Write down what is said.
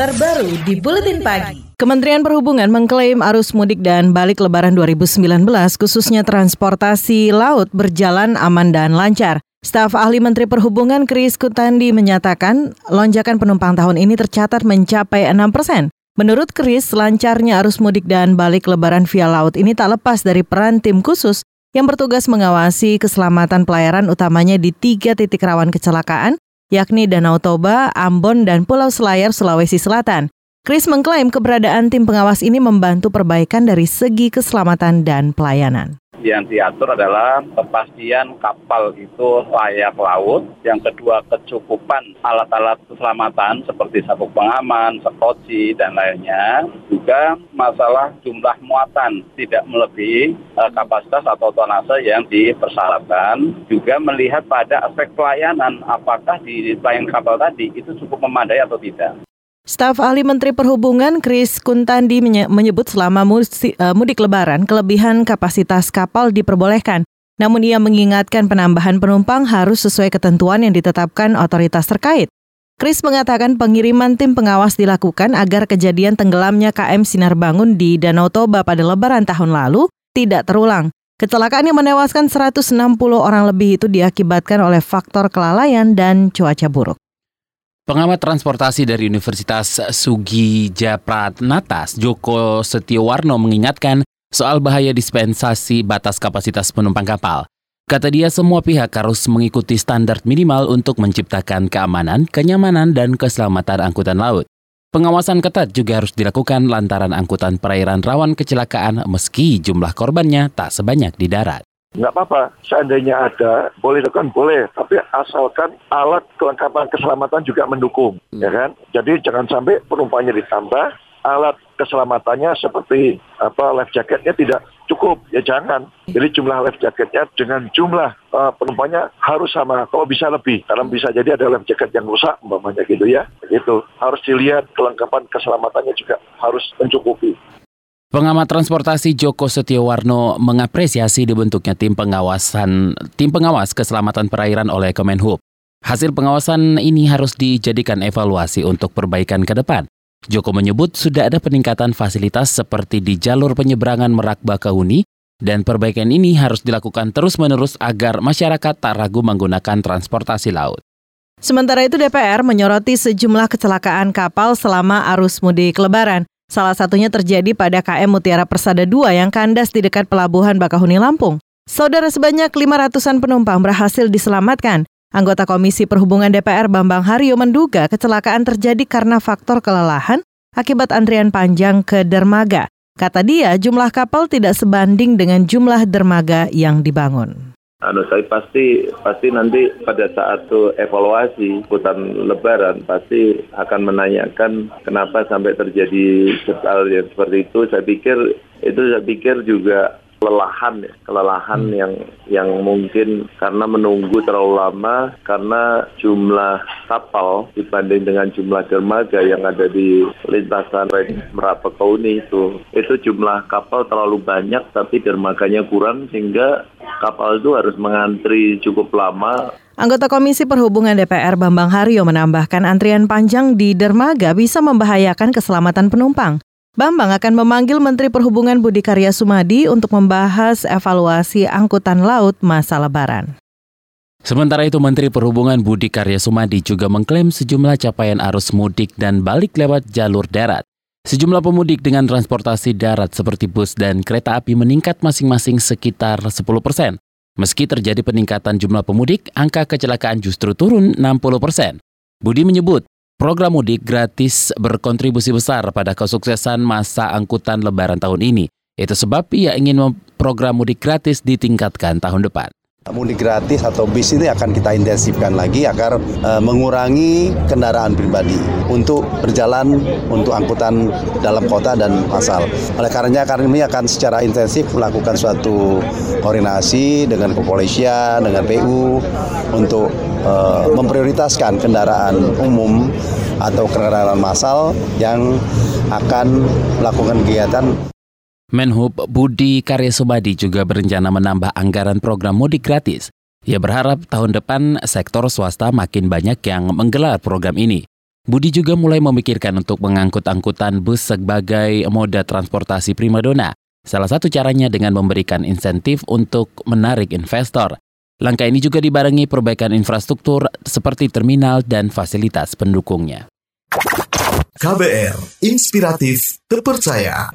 terbaru di Buletin Pagi. Kementerian Perhubungan mengklaim arus mudik dan balik lebaran 2019 khususnya transportasi laut berjalan aman dan lancar. Staf ahli Menteri Perhubungan Kris Kutandi menyatakan lonjakan penumpang tahun ini tercatat mencapai 6 persen. Menurut Kris, lancarnya arus mudik dan balik lebaran via laut ini tak lepas dari peran tim khusus yang bertugas mengawasi keselamatan pelayaran utamanya di tiga titik rawan kecelakaan, yakni Danau Toba, Ambon, dan Pulau Selayar, Sulawesi Selatan. Chris mengklaim keberadaan tim pengawas ini membantu perbaikan dari segi keselamatan dan pelayanan yang diatur adalah kepastian kapal itu layak laut. Yang kedua kecukupan alat-alat keselamatan seperti sabuk pengaman, sekoci dan lainnya. Juga masalah jumlah muatan tidak melebihi uh, kapasitas atau tonase yang dipersyaratkan. Juga melihat pada aspek pelayanan apakah di pelayanan kapal tadi itu cukup memadai atau tidak. Staf ahli Menteri Perhubungan Kris Kuntandi menyebut selama eh, mudik lebaran kelebihan kapasitas kapal diperbolehkan. Namun ia mengingatkan penambahan penumpang harus sesuai ketentuan yang ditetapkan otoritas terkait. Kris mengatakan pengiriman tim pengawas dilakukan agar kejadian tenggelamnya KM Sinar Bangun di Danau Toba pada lebaran tahun lalu tidak terulang. Kecelakaan yang menewaskan 160 orang lebih itu diakibatkan oleh faktor kelalaian dan cuaca buruk. Pengamat transportasi dari Universitas Sugi Japratnatas, Joko Setiowarno mengingatkan soal bahaya dispensasi batas kapasitas penumpang kapal. Kata dia semua pihak harus mengikuti standar minimal untuk menciptakan keamanan, kenyamanan, dan keselamatan angkutan laut. Pengawasan ketat juga harus dilakukan lantaran angkutan perairan rawan kecelakaan meski jumlah korbannya tak sebanyak di darat. Nggak apa-apa, seandainya ada, boleh dilakukan boleh, tapi asalkan alat kelengkapan keselamatan juga mendukung, hmm. ya kan? Jadi jangan sampai penumpangnya ditambah, alat keselamatannya seperti apa life jacketnya tidak cukup, ya jangan. Jadi jumlah life jacketnya dengan jumlah uh, penumpangnya harus sama, kalau bisa lebih, karena bisa jadi ada life jacket yang rusak, umpamanya gitu ya, gitu. Harus dilihat kelengkapan keselamatannya juga harus mencukupi. Pengamat transportasi Joko Setiowarno mengapresiasi dibentuknya tim pengawasan tim pengawas keselamatan perairan oleh Kemenhub. Hasil pengawasan ini harus dijadikan evaluasi untuk perbaikan ke depan. Joko menyebut sudah ada peningkatan fasilitas seperti di jalur penyeberangan Merak Bakahuni dan perbaikan ini harus dilakukan terus-menerus agar masyarakat tak ragu menggunakan transportasi laut. Sementara itu DPR menyoroti sejumlah kecelakaan kapal selama arus mudik lebaran. Salah satunya terjadi pada KM Mutiara Persada 2 yang kandas di dekat Pelabuhan Bakahuni, Lampung. Saudara sebanyak 500-an penumpang berhasil diselamatkan. Anggota Komisi Perhubungan DPR Bambang Haryo menduga kecelakaan terjadi karena faktor kelelahan akibat antrian panjang ke dermaga. Kata dia, jumlah kapal tidak sebanding dengan jumlah dermaga yang dibangun anu saya pasti pasti nanti pada saat itu evaluasi hutan lebaran pasti akan menanyakan kenapa sampai terjadi hal yang seperti itu saya pikir itu saya pikir juga kelelahan ya, kelelahan hmm. yang yang mungkin karena menunggu terlalu lama karena jumlah kapal dibanding dengan jumlah dermaga yang ada di lintasan Merak Pekauni itu itu jumlah kapal terlalu banyak tapi dermaganya kurang sehingga kapal itu harus mengantri cukup lama Anggota Komisi Perhubungan DPR Bambang Haryo menambahkan antrian panjang di dermaga bisa membahayakan keselamatan penumpang. Bambang akan memanggil Menteri Perhubungan Budi Karya Sumadi untuk membahas evaluasi angkutan laut masa lebaran. Sementara itu Menteri Perhubungan Budi Karya Sumadi juga mengklaim sejumlah capaian arus mudik dan balik lewat jalur darat. Sejumlah pemudik dengan transportasi darat seperti bus dan kereta api meningkat masing-masing sekitar 10 persen. Meski terjadi peningkatan jumlah pemudik, angka kecelakaan justru turun 60 persen. Budi menyebut Program mudik gratis berkontribusi besar pada kesuksesan masa angkutan lebaran tahun ini. Itu sebab ia ingin program mudik gratis ditingkatkan tahun depan. Mudik gratis atau bis ini akan kita intensifkan lagi agar e, mengurangi kendaraan pribadi untuk berjalan untuk angkutan dalam kota dan asal. Oleh karenanya kami akan secara intensif melakukan suatu koordinasi dengan kepolisian, dengan PU untuk e, memprioritaskan kendaraan umum atau kendaraan massal yang akan melakukan kegiatan Menhub Budi Karya Sumadi juga berencana menambah anggaran program mudik gratis. Ia berharap tahun depan sektor swasta makin banyak yang menggelar program ini. Budi juga mulai memikirkan untuk mengangkut angkutan bus sebagai moda transportasi primadona. Salah satu caranya dengan memberikan insentif untuk menarik investor. Langkah ini juga dibarengi perbaikan infrastruktur seperti terminal dan fasilitas pendukungnya. KBR, inspiratif, terpercaya.